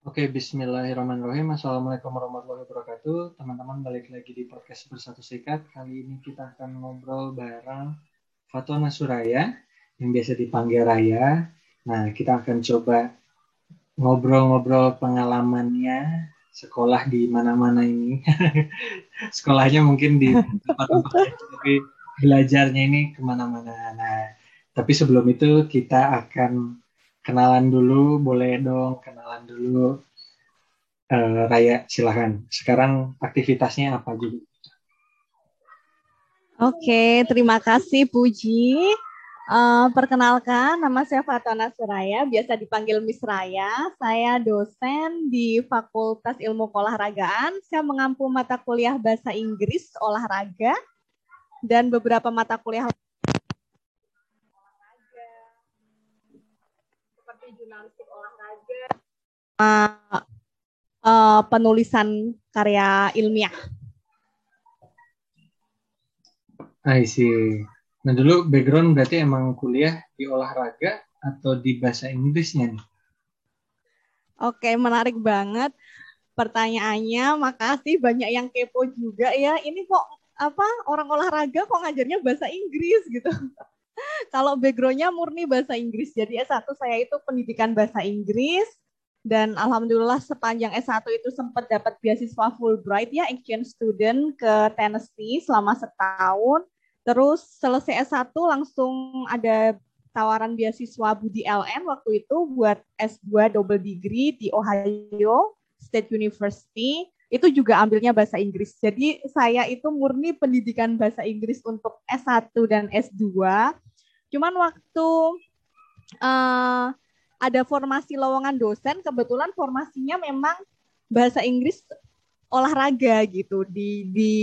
Oke, bismillahirrahmanirrahim. Assalamualaikum warahmatullahi wabarakatuh. Teman-teman balik lagi di podcast Bersatu Sikat. Kali ini kita akan ngobrol bareng Fatona Suraya, yang biasa dipanggil Raya. Nah, kita akan coba ngobrol-ngobrol pengalamannya sekolah di mana-mana ini. Sekolahnya mungkin di tempat-tempat tapi belajarnya ini ke mana-mana. Nah, tapi sebelum itu kita akan kenalan dulu, boleh dong kenalan dulu. Uh, Raya, silahkan. Sekarang aktivitasnya apa jadi? Oke, terima kasih Puji. Uh, perkenalkan, nama saya Fatona Suraya, biasa dipanggil Miss Raya. Saya dosen di Fakultas Ilmu Keolahragaan. Saya mengampu mata kuliah Bahasa Inggris Olahraga dan beberapa mata kuliah jurnalistik olahraga uh, uh, penulisan karya ilmiah. I see. Nah dulu background berarti emang kuliah di olahraga atau di bahasa Inggrisnya nih? Oke, menarik banget pertanyaannya. Makasih banyak yang kepo juga ya. Ini kok apa orang olahraga kok ngajarnya bahasa Inggris gitu. Kalau backgroundnya murni bahasa Inggris. Jadi S1 saya itu pendidikan bahasa Inggris. Dan Alhamdulillah sepanjang S1 itu sempat dapat beasiswa Fulbright ya, exchange student ke Tennessee selama setahun. Terus selesai S1 langsung ada tawaran beasiswa Budi LN waktu itu buat S2 double degree di Ohio State University. Itu juga ambilnya bahasa Inggris. Jadi saya itu murni pendidikan bahasa Inggris untuk S1 dan S2 Cuman waktu uh, ada formasi lowongan dosen, kebetulan formasinya memang bahasa Inggris olahraga gitu di di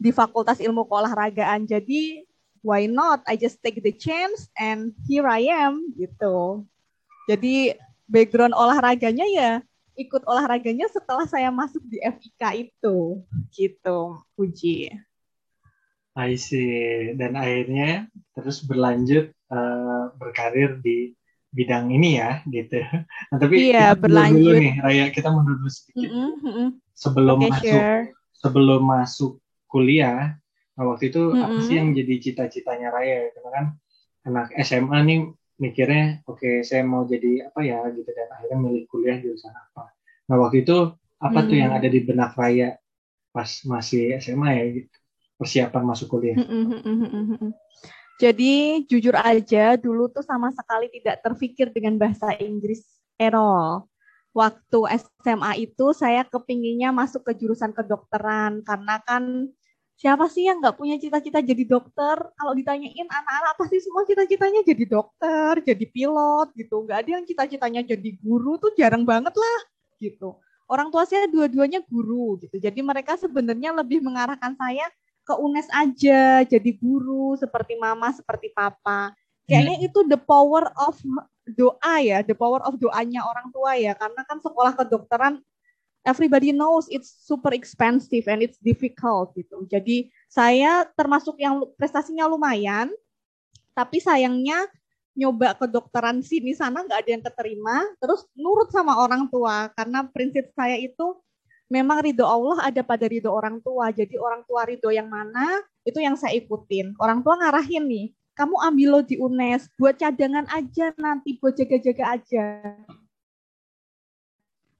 di Fakultas Ilmu Keolahragaan. Jadi why not? I just take the chance and here I am gitu. Jadi background olahraganya ya ikut olahraganya setelah saya masuk di FIK itu gitu, Puji. I see. Dan akhirnya terus berlanjut uh, berkarir di bidang ini ya, gitu. Nah, tapi iya, kita berlanjut dulu nih, Raya, kita mundur dulu sedikit. Mm -hmm. Sebelum okay, masuk sure. sebelum masuk kuliah, nah waktu itu mm -hmm. apa sih yang jadi cita-citanya Raya? Karena kan anak SMA nih mikirnya, oke okay, saya mau jadi apa ya gitu dan akhirnya milih kuliah jurusan apa. Nah waktu itu apa mm. tuh yang ada di benak Raya pas masih SMA ya gitu? Persiapan masuk kuliah? Jadi jujur aja dulu tuh sama sekali tidak terpikir dengan bahasa Inggris erol. Waktu SMA itu saya kepinginnya masuk ke jurusan kedokteran karena kan siapa sih yang nggak punya cita-cita jadi dokter? Kalau ditanyain anak-anak pasti semua cita-citanya jadi dokter, jadi pilot gitu. Nggak ada yang cita-citanya jadi guru tuh jarang banget lah gitu. Orang tua saya dua-duanya guru gitu. Jadi mereka sebenarnya lebih mengarahkan saya ke UNES aja jadi guru seperti mama seperti papa. Kayaknya hmm. itu the power of doa ya the power of doanya orang tua ya. Karena kan sekolah kedokteran everybody knows it's super expensive and it's difficult gitu. Jadi saya termasuk yang prestasinya lumayan tapi sayangnya nyoba kedokteran sini sana nggak ada yang keterima terus nurut sama orang tua. Karena prinsip saya itu memang ridho Allah ada pada ridho orang tua. Jadi orang tua ridho yang mana itu yang saya ikutin. Orang tua ngarahin nih, kamu ambil lo di UNES, buat cadangan aja nanti, buat jaga-jaga aja.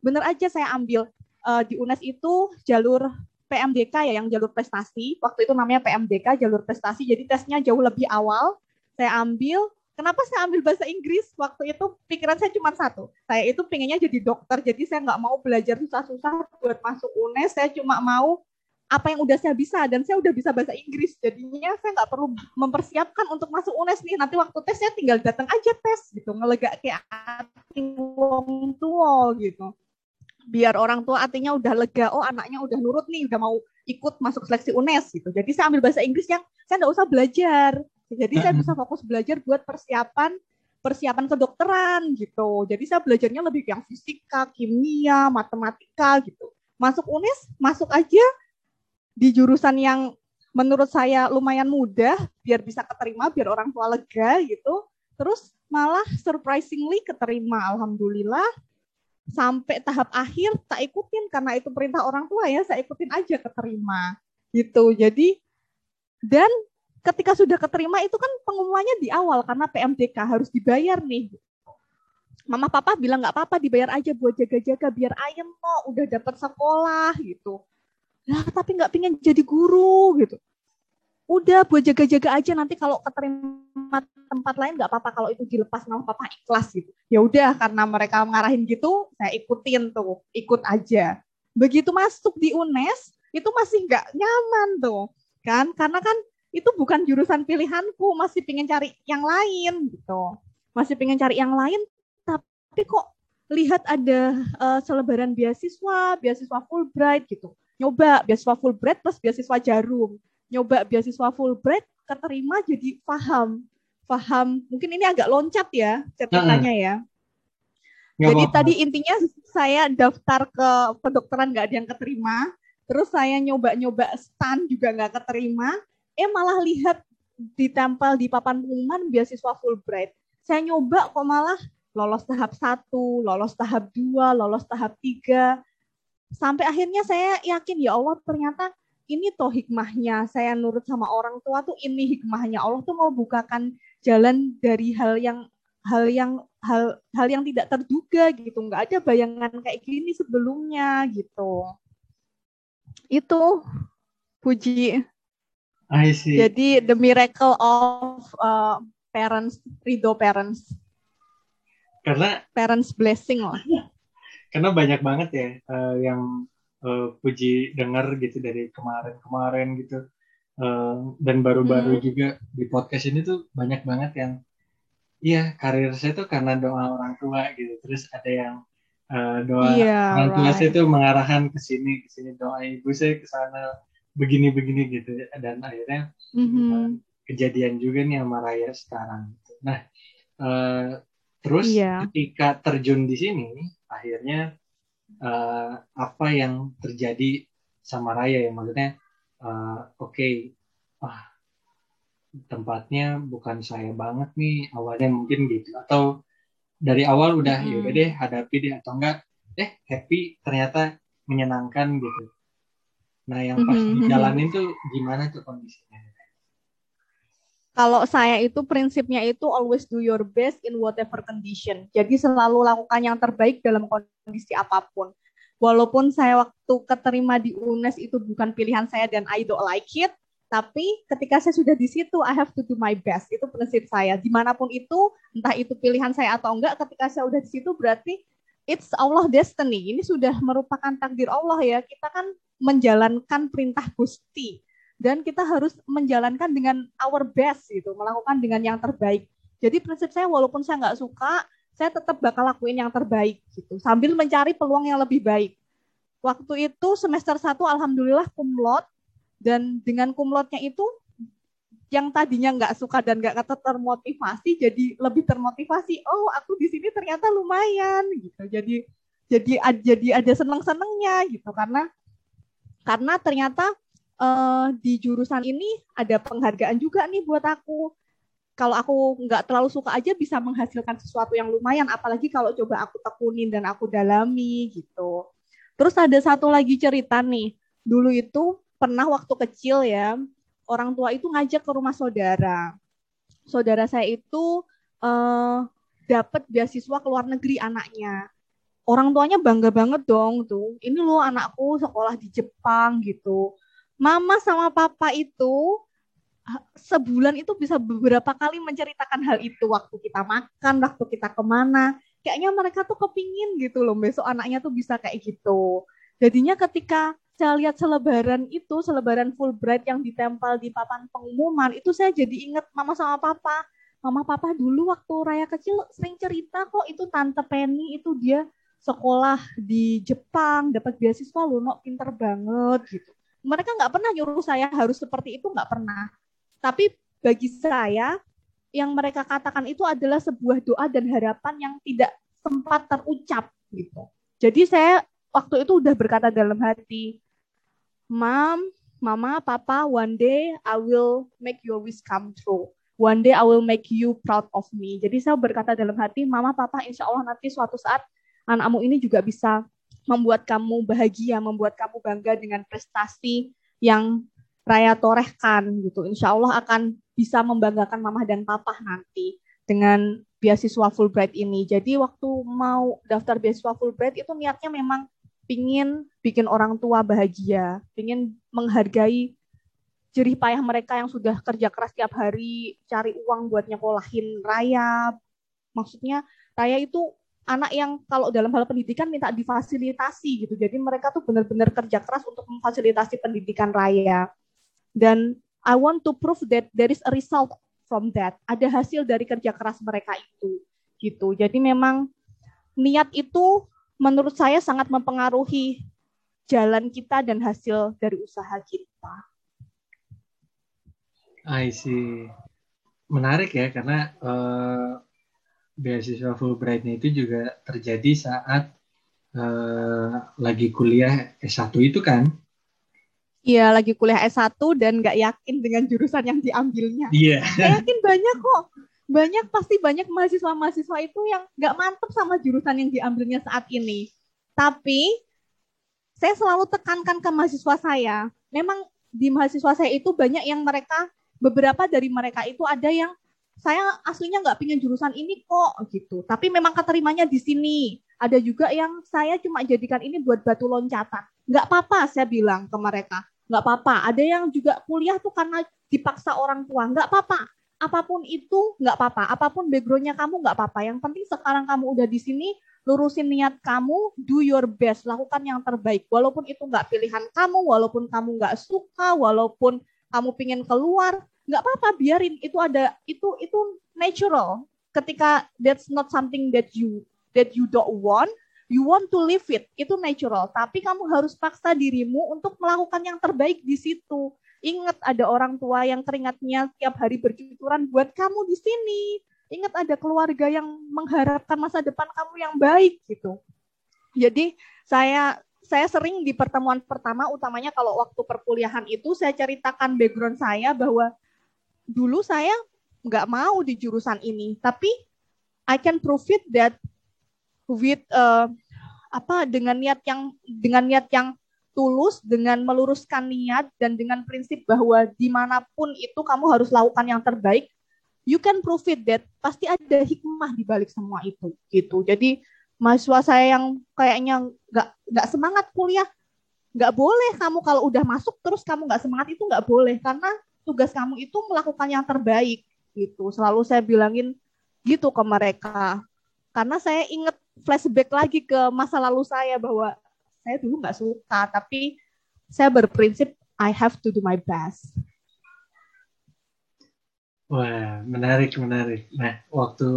Bener aja saya ambil uh, di UNES itu jalur PMDK ya, yang jalur prestasi. Waktu itu namanya PMDK, jalur prestasi. Jadi tesnya jauh lebih awal. Saya ambil, Kenapa saya ambil bahasa Inggris? Waktu itu pikiran saya cuma satu. Saya itu pengennya jadi dokter, jadi saya nggak mau belajar susah-susah buat masuk UNES. Saya cuma mau apa yang udah saya bisa dan saya udah bisa bahasa Inggris. Jadinya saya nggak perlu mempersiapkan untuk masuk UNES nih. Nanti waktu tes saya tinggal datang aja tes gitu, ngelega kayak wong tua gitu. Biar orang tua artinya udah lega, oh anaknya udah nurut nih, udah mau ikut masuk seleksi UNES gitu. Jadi saya ambil bahasa Inggris yang saya nggak usah belajar jadi saya bisa fokus belajar buat persiapan persiapan kedokteran gitu. Jadi saya belajarnya lebih yang fisika, kimia, matematika gitu. Masuk UNES, masuk aja di jurusan yang menurut saya lumayan mudah biar bisa keterima, biar orang tua lega gitu. Terus malah surprisingly keterima, alhamdulillah. sampai tahap akhir tak ikutin karena itu perintah orang tua ya saya ikutin aja keterima gitu jadi dan ketika sudah keterima itu kan pengumumannya di awal karena PMDK harus dibayar nih. Mama papa bilang nggak apa-apa dibayar aja buat jaga-jaga biar ayam kok udah dapat sekolah gitu. Nah tapi nggak pingin jadi guru gitu. Udah buat jaga-jaga aja nanti kalau keterima tempat lain nggak apa-apa kalau itu dilepas nama papa ikhlas gitu. Ya udah karena mereka ngarahin gitu saya ikutin tuh ikut aja. Begitu masuk di UNES itu masih nggak nyaman tuh kan? Karena kan itu bukan jurusan pilihanku masih pengen cari yang lain gitu. Masih pengen cari yang lain tapi kok lihat ada uh, selebaran beasiswa beasiswa Fulbright gitu. Nyoba beasiswa Fulbright plus beasiswa Jarum. Nyoba beasiswa Fulbright keterima jadi paham paham mungkin ini agak loncat ya ceritanya ya. Jadi tadi intinya saya daftar ke kedokteran nggak ada yang keterima. Terus saya nyoba-nyoba stan juga nggak keterima eh malah lihat ditempel di papan pengumuman beasiswa Fulbright saya nyoba kok malah lolos tahap satu lolos tahap dua lolos tahap tiga. Sampai akhirnya saya yakin ya Allah ternyata ini toh hikmahnya. Saya nurut sama orang tua tuh ini hikmahnya. Allah tuh mau bukakan jalan dari hal yang hal yang hal hal yang tidak terduga gitu. Nggak ada bayangan kayak gini sebelumnya gitu. Itu puji I see. jadi the miracle of uh, parents ridho parents karena parents blessing lah karena banyak banget ya uh, yang uh, Puji dengar gitu dari kemarin-kemarin gitu uh, dan baru-baru hmm. juga di podcast ini tuh banyak banget yang iya karir saya tuh karena doa orang tua gitu terus ada yang uh, doa yeah, orang tua right. saya tuh mengarahkan ke sini ke sini doa ibu saya ke sana begini-begini gitu dan akhirnya mm-hmm. kejadian juga nih sama Raya sekarang nah uh, terus yeah. ketika terjun di sini akhirnya uh, apa yang terjadi sama Raya ya maksudnya uh, oke okay, ah tempatnya bukan saya banget nih awalnya mungkin gitu atau dari awal udah hmm. yaudah deh hadapi deh atau enggak eh happy ternyata menyenangkan gitu nah yang pas hmm. dijalanin tuh gimana tuh kondisinya kalau saya itu prinsipnya itu always do your best in whatever condition. Jadi selalu lakukan yang terbaik dalam kondisi apa pun. Walaupun saya waktu keterima di UNES itu bukan pilihan saya dan I don't like it, tapi ketika saya sudah di situ, I have to do my best. Itu prinsip saya. Di mana pun itu, entah itu pilihan saya atau enggak, ketika saya sudah di situ berarti it's Allah destiny. Ini sudah merupakan takdir Allah ya. Kita kan menjalankan perintah Gusti dan kita harus menjalankan dengan our best gitu, melakukan dengan yang terbaik. Jadi prinsip saya walaupun saya nggak suka, saya tetap bakal lakuin yang terbaik gitu, sambil mencari peluang yang lebih baik. Waktu itu semester 1 alhamdulillah kumlot dan dengan kumlotnya itu yang tadinya nggak suka dan nggak termotivasi jadi lebih termotivasi oh aku di sini ternyata lumayan gitu jadi jadi jadi ada seneng senengnya gitu karena karena ternyata uh, di jurusan ini ada penghargaan juga nih buat aku. Kalau aku nggak terlalu suka aja bisa menghasilkan sesuatu yang lumayan, apalagi kalau coba aku tekunin dan aku dalami gitu. Terus ada satu lagi cerita nih, dulu itu pernah waktu kecil ya, orang tua itu ngajak ke rumah saudara. Saudara saya itu uh, dapat beasiswa ke luar negeri anaknya. Orang tuanya bangga banget dong tuh. Ini loh anakku sekolah di Jepang gitu mama sama papa itu sebulan itu bisa beberapa kali menceritakan hal itu waktu kita makan, waktu kita ke mana. Kayaknya mereka tuh kepingin gitu loh besok anaknya tuh bisa kayak gitu. Jadinya ketika saya lihat selebaran itu, selebaran Fulbright yang ditempel di papan pengumuman, itu saya jadi inget mama sama papa. Mama papa dulu waktu Raya kecil sering cerita kok itu Tante Penny itu dia sekolah di Jepang, dapat beasiswa loh, no, pinter banget gitu. Mereka nggak pernah nyuruh saya harus seperti itu nggak pernah. Tapi bagi saya yang mereka katakan itu adalah sebuah doa dan harapan yang tidak sempat terucap gitu. Jadi saya waktu itu udah berkata dalam hati mam mama papa one day I will make your wish come true. One day I will make you proud of me. Jadi saya berkata dalam hati mama papa insya Allah nanti suatu saat anakmu ini juga bisa membuat kamu bahagia, membuat kamu bangga dengan prestasi yang Raya torehkan gitu. Insya Allah akan bisa membanggakan mama dan papa nanti dengan beasiswa Fulbright ini. Jadi waktu mau daftar beasiswa Fulbright itu niatnya memang pingin bikin orang tua bahagia, pingin menghargai jerih payah mereka yang sudah kerja keras tiap hari cari uang buat nyekolahin Raya. Maksudnya Raya itu anak yang kalau dalam hal pendidikan minta difasilitasi gitu. Jadi mereka tuh benar-benar kerja keras untuk memfasilitasi pendidikan Raya. Dan I want to prove that there is a result from that. Ada hasil dari kerja keras mereka itu gitu. Jadi memang niat itu menurut saya sangat mempengaruhi jalan kita dan hasil dari usaha kita. I see. Menarik ya karena uh, beasiswa Fulbright itu juga terjadi saat uh, lagi kuliah S1 itu kan? Iya, lagi kuliah S1 dan nggak yakin dengan jurusan yang diambilnya. Iya. Yeah. yakin banyak kok banyak pasti banyak mahasiswa-mahasiswa itu yang nggak mantep sama jurusan yang diambilnya saat ini. Tapi saya selalu tekankan ke mahasiswa saya, memang di mahasiswa saya itu banyak yang mereka beberapa dari mereka itu ada yang saya aslinya nggak pingin jurusan ini kok gitu, tapi memang keterimanya di sini. Ada juga yang saya cuma jadikan ini buat batu loncatan. Nggak apa-apa saya bilang ke mereka, nggak apa-apa. Ada yang juga kuliah tuh karena dipaksa orang tua, nggak apa-apa apa pun itu nggak apa-apa, apa pun backgroundnya kamu nggak apa-apa. Yang penting sekarang kamu udah di sini, lurusin niat kamu, do your best, lakukan yang terbaik. Walaupun itu nggak pilihan kamu, walaupun kamu nggak suka, walaupun kamu pingin keluar, nggak apa-apa, biarin. Itu ada, itu itu natural. Ketika that's not something that you that you don't want, you want to live it, itu natural. Tapi kamu harus paksa dirimu untuk melakukan yang terbaik di situ Ingat ada orang tua yang keringatnya tiap hari bercucuran buat kamu di sini. Ingat ada keluarga yang mengharapkan masa depan kamu yang baik gitu. Jadi saya saya sering di pertemuan pertama utamanya kalau waktu perkuliahan itu saya ceritakan background saya bahwa dulu saya nggak mau di jurusan ini, tapi I can prove it that with uh, apa dengan niat yang dengan niat yang tulus dengan meluruskan niat dan dengan prinsip bahwa di mana pun itu kamu harus lakukan yang terbaik, you can prove it that pasti ada hikmah di balik semua itu gitu. Jadi mahasiswa saya yang kayaknya nggak nggak semangat kuliah, nggak boleh kamu kalau udah masuk terus kamu nggak semangat itu nggak boleh karena tugas kamu itu melakukan yang terbaik gitu. Selalu saya bilangin gitu ke mereka karena saya inget flashback lagi ke masa lalu saya bahwa saya dulu nggak suka tapi saya berprinsip I have to do my best. Wah, menarik, menarik. Nah, waktu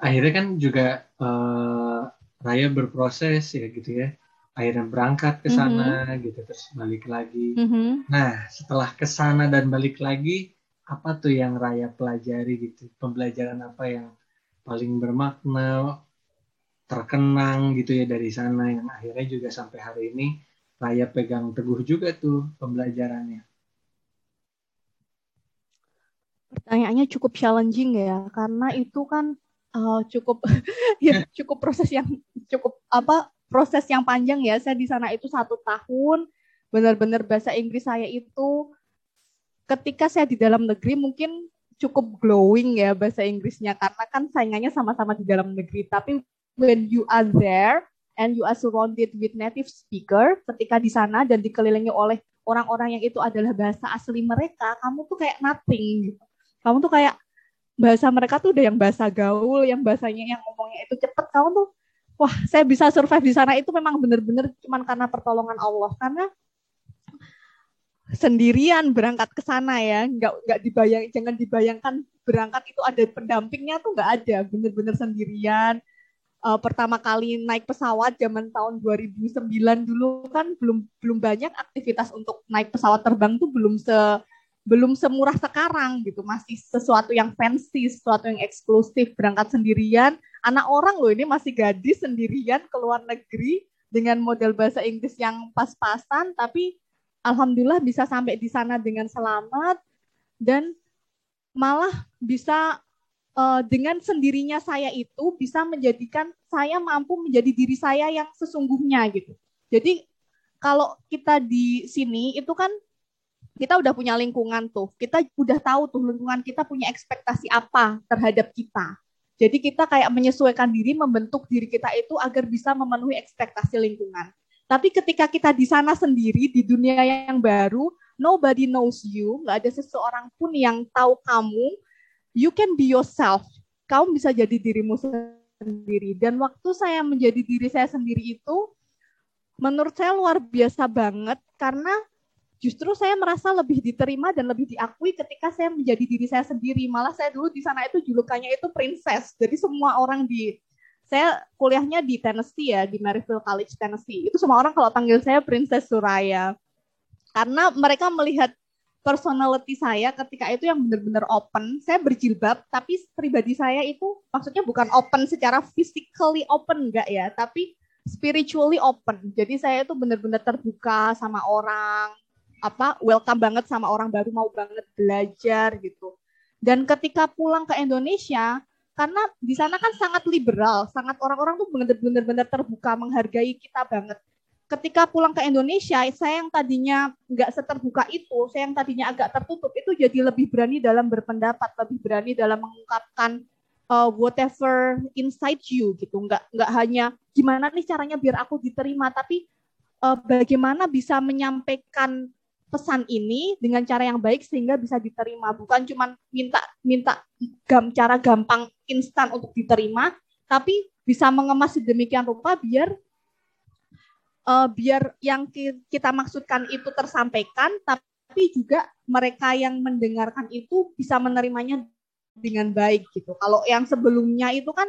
akhirnya kan juga uh, Raya berproses ya gitu ya. Akhirnya berangkat ke sana mm-hmm. gitu terus balik lagi. Mm-hmm. Nah, setelah ke sana dan balik lagi, apa tuh yang Raya pelajari gitu? Pembelajaran apa yang paling bermakna terkenang gitu ya dari sana yang akhirnya juga sampai hari ini Raya pegang teguh juga tuh pembelajarannya. Pertanyaannya cukup challenging ya karena itu kan uh, cukup ya cukup proses yang cukup apa proses yang panjang ya. Saya di sana itu satu tahun benar-benar bahasa Inggris saya itu ketika saya di dalam negeri mungkin cukup glowing ya bahasa Inggrisnya karena kan saingannya sama-sama di dalam negeri tapi when you are there and you are surrounded with native speaker ketika di sana dan dikelilingi oleh orang-orang yang itu adalah bahasa asli mereka, kamu tuh kayak nothing gitu. Kamu tuh kayak bahasa mereka tuh udah yang bahasa gaul, yang bahasanya yang ngomongnya itu cepet, kamu tuh wah saya bisa survive di sana itu memang bener-bener cuman karena pertolongan Allah. Karena sendirian berangkat ke sana ya. Nggak nggak dibayang jangan dibayangkan berangkat itu ada pendampingnya tuh nggak ada. Bener-bener sendirian. Uh, pertama kali naik pesawat zaman tahun 2009 dulu kan belum belum banyak aktivitas untuk naik pesawat terbang tuh belum se belum semurah sekarang gitu. Masih sesuatu yang fancy sesuatu yang eksklusif berangkat sendirian anak orang loh ini masih gadis sendirian ke luar negeri dengan model bahasa Inggris yang pas-pasan tapi alhamdulillah bisa sampai di sana dengan selamat dan malah bisa uh, dengan sendirinya saya itu bisa menjadikan saya mampu menjadi diri saya yang sesungguhnya gitu. Jadi kalau kita di sini itu kan kita udah punya lingkungan tuh. Kita udah tahu tuh lingkungan kita punya ekspektasi apa terhadap kita. Jadi kita kayak menyesuaikan diri, membentuk diri kita itu agar bisa memenuhi ekspektasi lingkungan. Tapi ketika kita di sana sendiri, di dunia yang baru, nobody knows you, nggak ada seseorang pun yang tahu kamu, you can be yourself. Kamu bisa jadi dirimu sendiri. Dan waktu saya menjadi diri saya sendiri itu, menurut saya luar biasa banget, karena justru saya merasa lebih diterima dan lebih diakui ketika saya menjadi diri saya sendiri. Malah saya dulu di sana itu julukannya itu princess. Jadi semua orang di saya kuliahnya di Tennessee ya, di Maryville College Tennessee. Itu semua orang kalau panggil saya Princess Suraya. Karena mereka melihat personality saya ketika itu yang benar-benar open. Saya berjilbab, tapi pribadi saya itu maksudnya bukan open secara physically open enggak ya, tapi spiritually open. Jadi saya itu benar-benar terbuka sama orang, apa welcome banget sama orang baru mau banget belajar gitu. Dan ketika pulang ke Indonesia, karena di sana kan sangat liberal, sangat orang-orang tuh benar-benar terbuka menghargai kita banget. Ketika pulang ke Indonesia, saya yang tadinya nggak seterbuka itu, saya yang tadinya agak tertutup itu jadi lebih berani dalam berpendapat, lebih berani dalam mengungkapkan uh, whatever inside you gitu. Nggak nggak hanya gimana nih caranya biar aku diterima, tapi uh, bagaimana bisa menyampaikan pesan ini dengan cara yang baik sehingga bisa diterima bukan cuma minta minta gam cara gampang instan untuk diterima tapi bisa mengemas sedemikian rupa biar uh, biar yang kita maksudkan itu tersampaikan tapi juga mereka yang mendengarkan itu bisa menerimanya dengan baik gitu. Kalau yang sebelumnya itu kan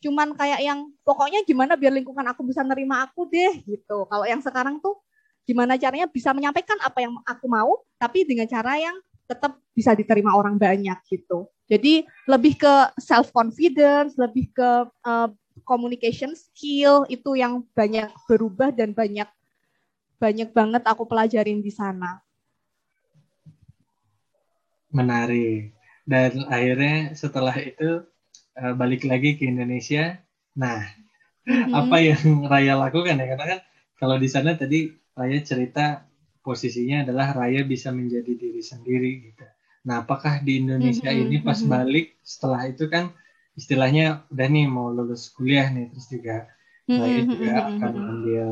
cuman kayak yang pokoknya gimana biar lingkungan aku bisa nerima aku deh gitu. Kalau yang sekarang tuh gimana caranya bisa menyampaikan apa yang aku mau tapi dengan cara yang tetap bisa diterima orang banyak gitu. Jadi lebih ke self confidence, lebih ke uh, communication skill itu yang banyak berubah dan banyak banyak banget aku pelajarin di sana. Menarik. Dan akhirnya setelah itu uh, balik lagi ke Indonesia. Nah, mm-hmm. apa yang Raya lakukan ya? Karena kan kalau di sana tadi Raya cerita posisinya adalah Raya bisa menjadi diri sendiri gitu. Nah, apakah di Indonesia mm-hmm, ini pas mm-hmm. balik setelah itu kan istilahnya udah nih mau lulus kuliah nih terus juga mm-hmm, Raya juga akan ambil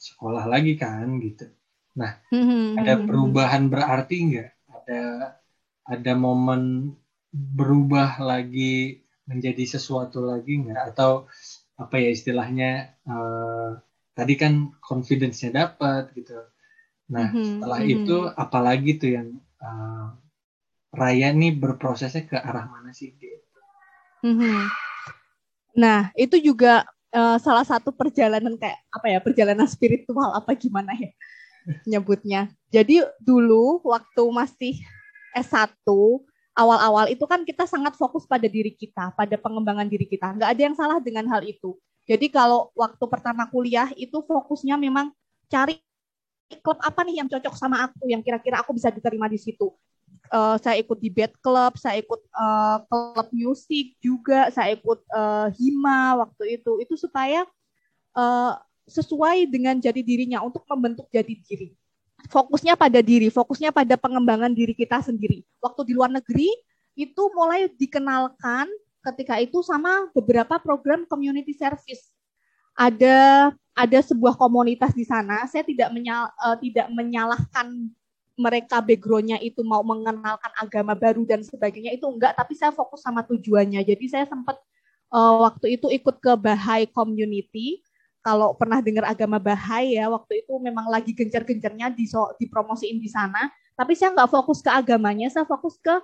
sekolah lagi kan gitu. Nah, ada perubahan berarti nggak? Ada ada momen berubah lagi menjadi sesuatu lagi nggak? Atau apa ya istilahnya uh, tadi kan confidence-nya dapat gitu. Nah, mm-hmm, setelah mm-hmm. itu apalagi tuh yang uh, Raya nih berprosesnya ke arah mana sih gitu. Mm-hmm. Nah, itu juga uh, salah satu perjalanan kayak apa ya, perjalanan spiritual apa gimana ya nyebutnya. Jadi dulu waktu masih S1 awal-awal itu kan kita sangat fokus pada diri kita, pada pengembangan diri kita. Nggak ada yang salah dengan hal itu. Jadi kalau waktu pertama kuliah itu fokusnya memang cari klub apa nih yang cocok sama aku, yang kira-kira aku bisa diterima di situ. Uh, saya ikut di bed club, saya ikut uh, klub musik juga, saya ikut uh, hima waktu itu. Itu supaya uh, sesuai dengan jadi dirinya untuk membentuk jadi diri. Fokusnya pada diri, fokusnya pada pengembangan diri kita sendiri. Waktu di luar negeri itu mulai dikenalkan ketika itu sama beberapa program community service. Ada ada sebuah komunitas di sana. Saya tidak menyal, uh, tidak menyalahkan mereka backgroundnya itu mau mengenalkan agama baru dan sebagainya itu enggak, tapi saya fokus sama tujuannya. Jadi saya sempat uh, waktu itu ikut ke Bahai Community. Kalau pernah dengar agama Bahai ya, waktu itu memang lagi gencar-gencarnya di dipromosiin di sana. Tapi saya nggak fokus ke agamanya, saya fokus ke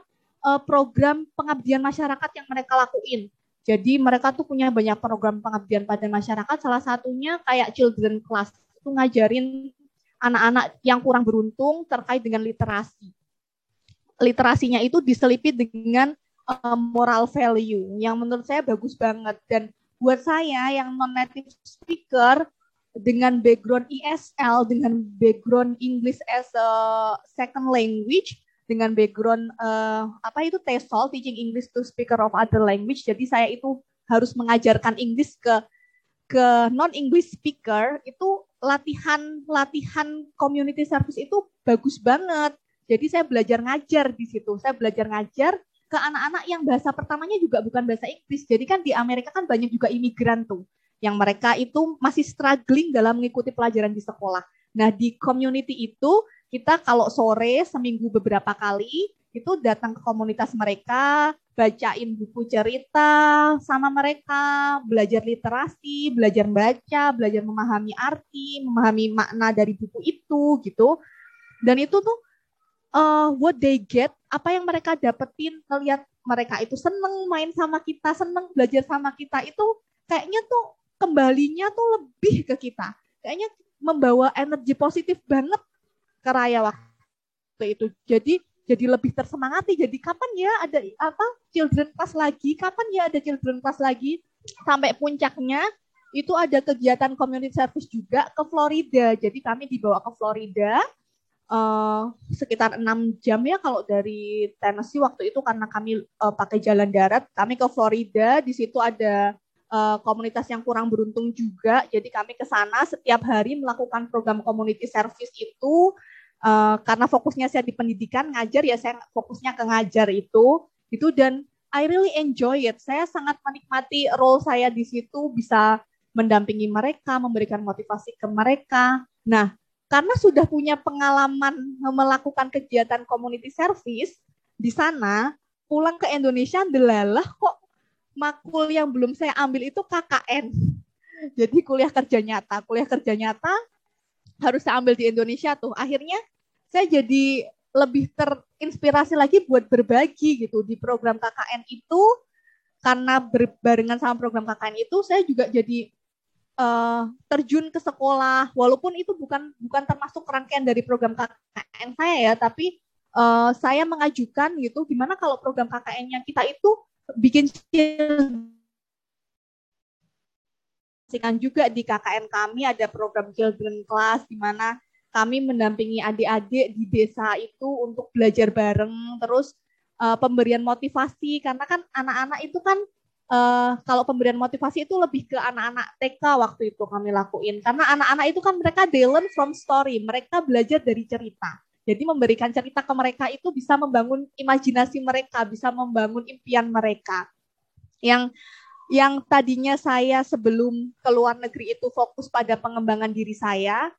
uh, program pengabdian masyarakat yang mereka lakuin. Jadi mereka tuh punya banyak program pengabdian pada masyarakat. Salah satunya kayak children class itu ngajarin anak-anak yang kurang beruntung terkait dengan literasi. Literasinya itu diselipit dengan uh, moral value yang menurut saya bagus banget dan buat saya yang non native speaker dengan background ESL dengan background English as a second language dengan background uh, apa itu TESOL teaching English to speaker of other language. Jadi saya itu harus mengajarkan Inggris ke ke non English speaker itu latihan latihan community service itu bagus banget. Jadi saya belajar ngajar di situ. Saya belajar ngajar ke anak-anak yang bahasa pertamanya juga bukan bahasa Inggris. Jadi kan di Amerika kan banyak juga imigran tuh yang mereka itu masih struggling dalam mengikuti pelajaran di sekolah. Nah, di community itu kita kalau sore seminggu beberapa kali itu datang ke komunitas mereka, bacain buku cerita sama mereka, belajar literasi, belajar baca, belajar memahami arti, memahami makna dari buku itu gitu. Dan itu tuh uh, what they get, apa yang mereka dapetin, melihat mereka itu seneng main sama kita, seneng belajar sama kita itu kayaknya tuh kembalinya tuh lebih ke kita. Kayaknya membawa energi positif banget ke Raya waktu itu. Jadi jadi lebih tersemangati. Jadi kapan ya ada apa children class lagi? Kapan ya ada children class lagi? Sampai puncaknya itu ada kegiatan community service juga ke Florida. Jadi kami dibawa ke Florida uh, sekitar enam jam ya kalau dari Tennessee waktu itu karena kami uh, pakai jalan darat. Kami ke Florida. Di situ ada uh, komunitas yang kurang beruntung juga. Jadi kami ke sana setiap hari melakukan program community service itu uh, karena fokusnya saya di pendidikan ngajar ya saya fokusnya ke ngajar itu itu dan I really enjoy it. Saya sangat menikmati role saya di situ bisa mendampingi mereka, memberikan motivasi ke mereka. Nah, karena sudah punya pengalaman melakukan kegiatan community service di sana, pulang ke Indonesia delalah kok makul yang belum saya ambil itu KKN. Jadi kuliah kerja nyata, kuliah kerja nyata harus saya ambil di Indonesia tuh. Akhirnya saya jadi lebih terinspirasi lagi buat berbagi gitu di program KKN itu. Karena berbarengan sama program KKN itu saya juga jadi uh, terjun ke sekolah. Walaupun itu bukan bukan termasuk rangkaian dari program KKN saya ya tapi uh, saya mengajukan gitu gimana kalau program KKN-nya kita itu bikin kan juga di KKN kami ada program children class di mana kami mendampingi adik-adik di desa itu untuk belajar bareng terus uh, pemberian motivasi. Karena kan anak-anak itu kan uh, kalau pemberian motivasi itu lebih ke anak-anak TK waktu itu kami lakuin. Karena anak-anak itu kan mereka they learn from story mereka belajar dari cerita. Jadi memberikan cerita ke mereka itu bisa membangun imajinasi mereka, bisa membangun impian mereka. Yang yang tadinya saya sebelum ke luar negeri itu fokus pada pengembangan diri saya,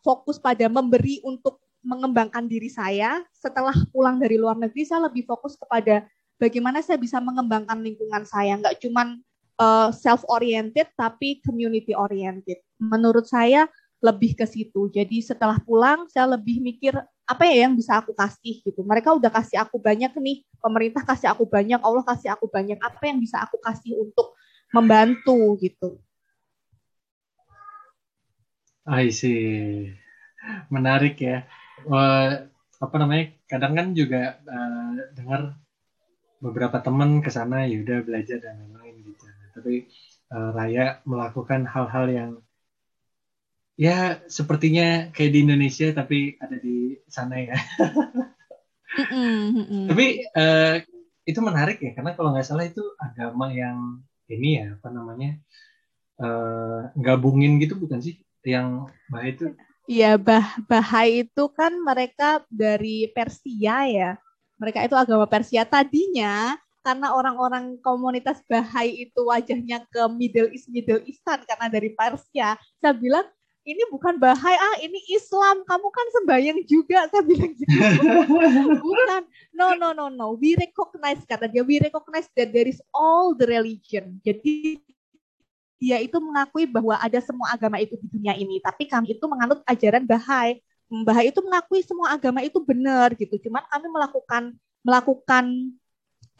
fokus pada memberi untuk mengembangkan diri saya. Setelah pulang dari luar negeri, saya lebih fokus kepada bagaimana saya bisa mengembangkan lingkungan saya, nggak cuma uh, eh, self oriented tapi community oriented. Menurut saya lebih ke situ. Jadi setelah pulang saya lebih mikir apa ya yang bisa aku kasih gitu. Mereka udah kasih aku banyak nih, pemerintah kasih aku banyak, Allah kasih aku banyak. Apa yang bisa aku kasih untuk membantu gitu. I see. Menarik ya. Uh, apa namanya? Kadang kan juga uh, dengar beberapa teman ke sana ya udah belajar dan lain-lain gitu. Tapi uh, Raya melakukan hal-hal yang ya sepertinya kayak di Indonesia tapi ada di sana ya. Tapi uh, itu menarik ya karena kalau nggak salah itu agama yang ini ya apa namanya uh, gabungin gitu bukan sih yang bah itu? Iya bah Bahai itu kan mereka dari Persia ya. Mereka itu agama Persia tadinya karena orang-orang komunitas Bahai itu wajahnya ke Middle East Middle Eastern karena dari Persia. Saya bilang ini bukan bahaya, ah ini Islam, kamu kan sembahyang juga, saya bilang gitu. bukan, no, no, no, no, we recognize, kata dia, we recognize that there is all the religion. Jadi dia itu mengakui bahwa ada semua agama itu di dunia ini, tapi kami itu menganut ajaran Bahai. Bahai itu mengakui semua agama itu benar gitu. Cuman kami melakukan melakukan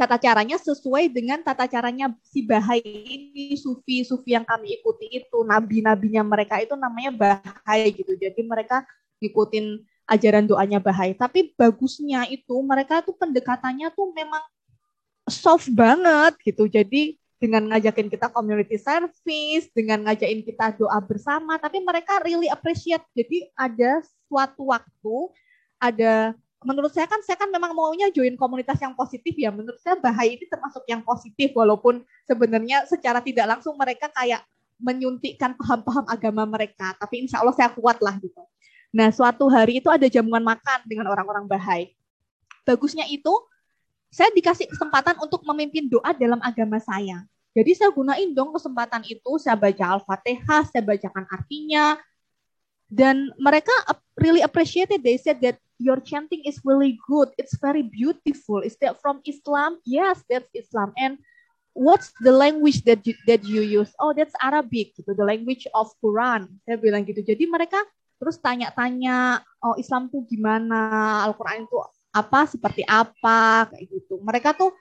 tata caranya sesuai dengan tata caranya si Bahai ini sufi-sufi yang kami ikuti itu nabi-nabinya mereka itu namanya Bahai gitu jadi mereka ikutin ajaran doanya Bahai tapi bagusnya itu mereka tuh pendekatannya tuh memang soft banget gitu jadi dengan ngajakin kita community service dengan ngajakin kita doa bersama tapi mereka really appreciate jadi ada suatu waktu ada menurut saya kan saya kan memang maunya join komunitas yang positif ya. Menurut saya bahaya ini termasuk yang positif walaupun sebenarnya secara tidak langsung mereka kayak menyuntikkan paham-paham agama mereka. Tapi insya Allah saya kuat lah gitu. Nah suatu hari itu ada jamuan makan dengan orang-orang bahai. Bagusnya itu saya dikasih kesempatan untuk memimpin doa dalam agama saya. Jadi saya gunain dong kesempatan itu, saya baca Al-Fatihah, saya bacakan artinya, dan mereka really appreciated. They said that your chanting is really good. It's very beautiful. Is that from Islam? Yes, that's Islam. And what's the language that you, that you use? Oh, that's Arabic, gitu. The language of Quran. Saya bilang gitu. Jadi mereka terus tanya-tanya, oh Islam tuh gimana? Al-Quran itu apa? Seperti apa? Kayak gitu. Mereka tuh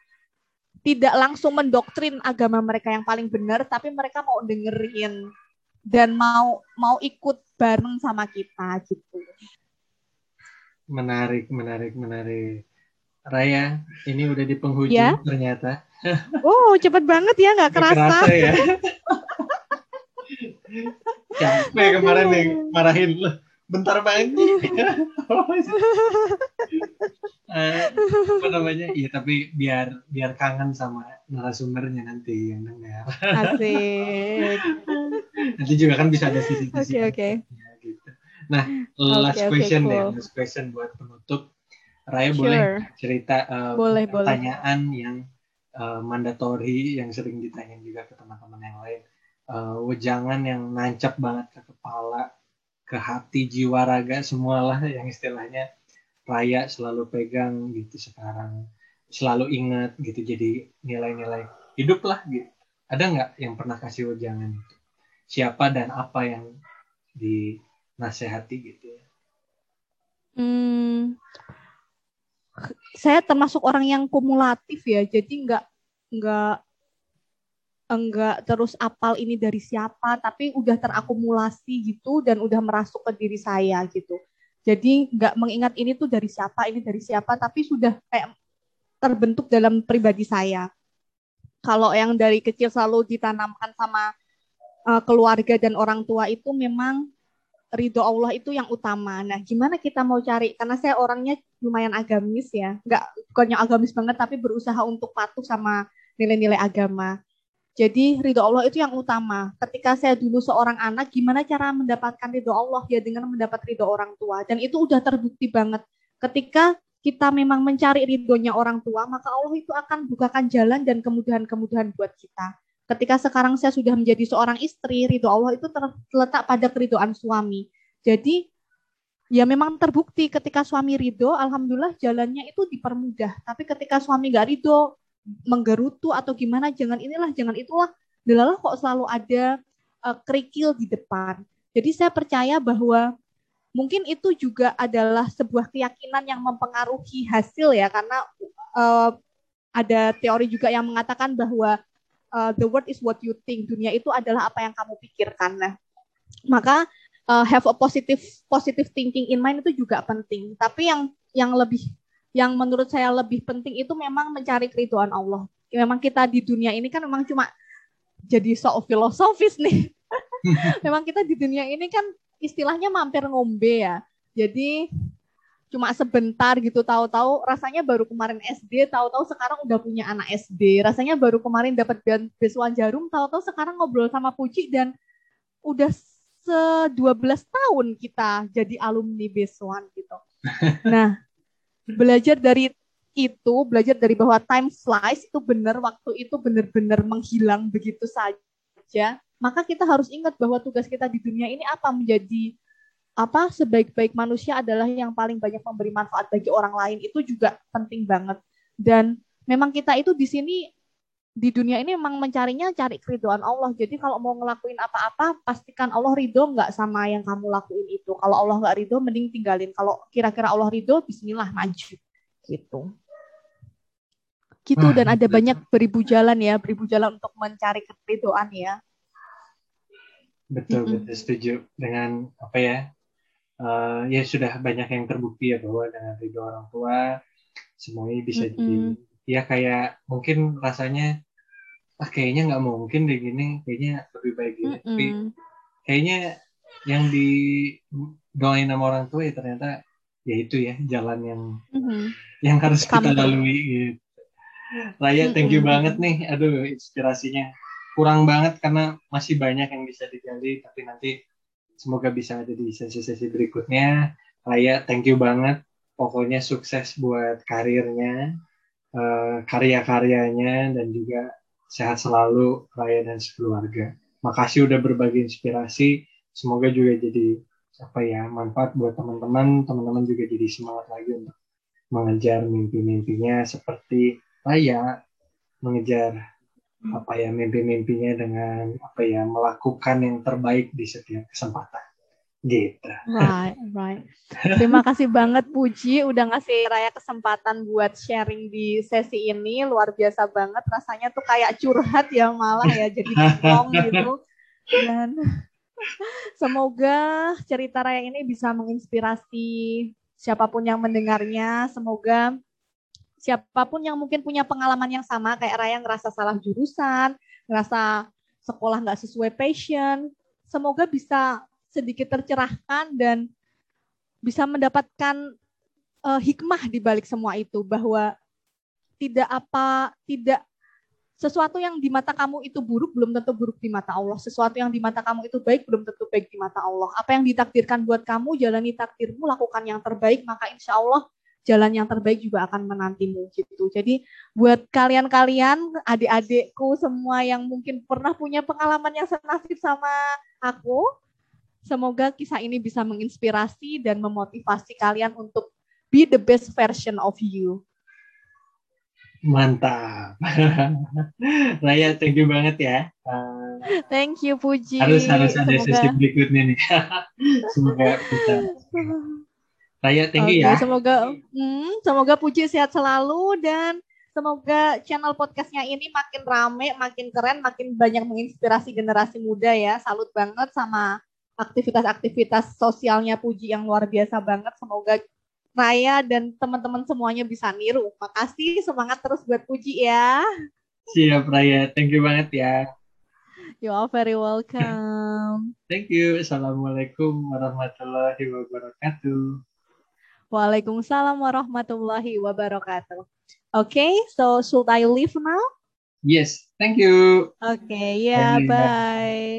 tidak langsung mendoktrin agama mereka yang paling benar, tapi mereka mau dengerin dan mau mau ikut bareng sama kita gitu. Menarik, menarik, menarik. Raya, ini udah di penghujung ya? ternyata. Oh, cepet banget ya, nggak kerasa. kerasa ya. Capek kemarin nih marahin lo bentar banget uh, apa namanya iya tapi biar biar kangen sama narasumbernya nanti yang dengar asik nanti juga kan bisa ada sisi-sisi oke okay, okay. ya, gitu nah last okay, question okay, cool. deh last question buat penutup Raya sure. boleh cerita uh, boleh, pertanyaan boleh. yang uh, mandatory yang sering ditanyain juga ke teman-teman yang lain uh, wejangan yang nancap banget ke kepala ke hati jiwa raga semualah yang istilahnya raya selalu pegang gitu sekarang. Selalu ingat gitu jadi nilai-nilai hidup lah gitu. Ada nggak yang pernah kasih wejangan itu? Siapa dan apa yang dinasehati gitu ya? Hmm, saya termasuk orang yang kumulatif ya jadi nggak nggak enggak terus apal ini dari siapa, tapi udah terakumulasi gitu dan udah merasuk ke diri saya gitu. Jadi nggak mengingat ini tuh dari siapa, ini dari siapa, tapi sudah kayak terbentuk dalam pribadi saya. Kalau yang dari kecil selalu ditanamkan sama uh, keluarga dan orang tua itu memang ridho Allah itu yang utama. Nah, gimana kita mau cari? Karena saya orangnya lumayan agamis ya, nggak bukannya agamis banget, tapi berusaha untuk patuh sama nilai-nilai agama. Jadi ridho Allah itu yang utama. Ketika saya dulu seorang anak, gimana cara mendapatkan ridho Allah ya dengan mendapat ridho orang tua. Dan itu udah terbukti banget. Ketika kita memang mencari ridhonya orang tua, maka Allah itu akan bukakan jalan dan kemudahan-kemudahan buat kita. Ketika sekarang saya sudah menjadi seorang istri, ridho Allah itu terletak pada keridoan suami. Jadi ya memang terbukti ketika suami ridho, alhamdulillah jalannya itu dipermudah. Tapi ketika suami gak ridho, menggerutu atau gimana jangan inilah jangan itulah. Delalah kok selalu ada uh, kerikil di depan. Jadi saya percaya bahwa mungkin itu juga adalah sebuah keyakinan yang mempengaruhi hasil ya karena uh, ada teori juga yang mengatakan bahwa uh, the world is what you think. Dunia itu adalah apa yang kamu pikirkan. Nah maka uh, have a positive positive thinking in mind itu juga penting. Tapi yang yang lebih yang menurut saya lebih penting itu memang mencari keriduan Allah. Memang kita di dunia ini kan memang cuma jadi sok filosofis nih. memang kita di dunia ini kan istilahnya mampir ngombe ya. Jadi cuma sebentar gitu tahu-tahu rasanya baru kemarin SD tahu-tahu sekarang udah punya anak SD rasanya baru kemarin dapat beasiswa jarum tahu-tahu sekarang ngobrol sama Puji dan udah se 12 tahun kita jadi alumni beasiswa gitu nah belajar dari itu, belajar dari bahwa time flies itu benar, waktu itu benar-benar menghilang begitu saja, maka kita harus ingat bahwa tugas kita di dunia ini apa? Menjadi apa? Sebaik-baik manusia adalah yang paling banyak memberi manfaat bagi orang lain. Itu juga penting banget. Dan memang kita itu di sini di dunia ini memang mencarinya cari keridoan Allah. Jadi kalau mau ngelakuin apa-apa, pastikan Allah ridho nggak sama yang kamu lakuin itu. Kalau Allah nggak ridho, mending tinggalin. Kalau kira-kira Allah ridho, Bismillah maju. Gitu. Gitu dan ada banyak beribu jalan ya, beribu jalan untuk mencari keridoan ya. Betul, betul setuju dengan apa ya? Uh, ya sudah banyak yang terbukti ya bahwa dengan ridho orang tua semuanya bisa mm -hmm. jadi ya kayak mungkin rasanya ah kayaknya nggak mungkin deh gini kayaknya lebih baik gini mm -mm. tapi kayaknya yang di doain sama orang tua ya ternyata ya itu ya jalan yang mm-hmm. yang harus kita lalui gitu. Raya, thank you banget nih. Aduh, inspirasinya kurang banget karena masih banyak yang bisa digali, tapi nanti semoga bisa ada di sesi-sesi berikutnya. Raya, thank you banget. Pokoknya sukses buat karirnya, uh, karya-karyanya, dan juga sehat selalu Raya dan sekeluarga. Makasih udah berbagi inspirasi. Semoga juga jadi apa ya manfaat buat teman-teman teman-teman juga jadi semangat lagi untuk mengejar mimpi-mimpinya seperti Raya mengejar apa ya mimpi-mimpinya dengan apa ya melakukan yang terbaik di setiap kesempatan gitu. Right, right. Terima kasih banget Puji udah ngasih Raya kesempatan buat sharing di sesi ini luar biasa banget rasanya tuh kayak curhat ya malah ya jadi ngomong gitu dan Semoga cerita Raya ini bisa menginspirasi siapa pun yang mendengarnya. Semoga siapa pun yang mungkin punya pengalaman yang sama kayak Raya ngerasa salah jurusan, ngerasa sekolah nggak sesuai passion, semoga bisa sedikit tercerahkan dan bisa mendapatkan uh, hikmah di balik semua itu bahwa tidak apa tidak sesuatu yang di mata kamu itu buruk belum tentu buruk di mata Allah. Sesuatu yang di mata kamu itu baik belum tentu baik di mata Allah. Apa yang ditakdirkan buat kamu, jalani takdirmu, lakukan yang terbaik, maka insya Allah jalan yang terbaik juga akan menantimu gitu. Jadi buat kalian-kalian, adik-adikku semua yang mungkin pernah punya pengalaman yang senasib sama aku, semoga kisah ini bisa menginspirasi dan memotivasi kalian untuk be the best version of you. Mantap. Raya, thank you banget ya. Uh, thank you Puji. Harus harus ada semoga... sesi berikutnya nih. semoga kita. Raya, thank okay, you ya. Semoga hmm, semoga Puji sehat selalu dan semoga channel podcastnya ini makin rame, makin keren, makin banyak menginspirasi generasi muda ya. Salut banget sama aktivitas-aktivitas sosialnya Puji yang luar biasa banget. Semoga Raya dan teman-teman semuanya bisa niru. Makasih, semangat terus buat Puji ya. Siap Raya, thank you banget ya. You are very welcome. Thank you. Assalamualaikum warahmatullahi wabarakatuh. Waalaikumsalam warahmatullahi wabarakatuh. Okay, so should I leave now? Yes, thank you. Okay, yeah, bye. bye.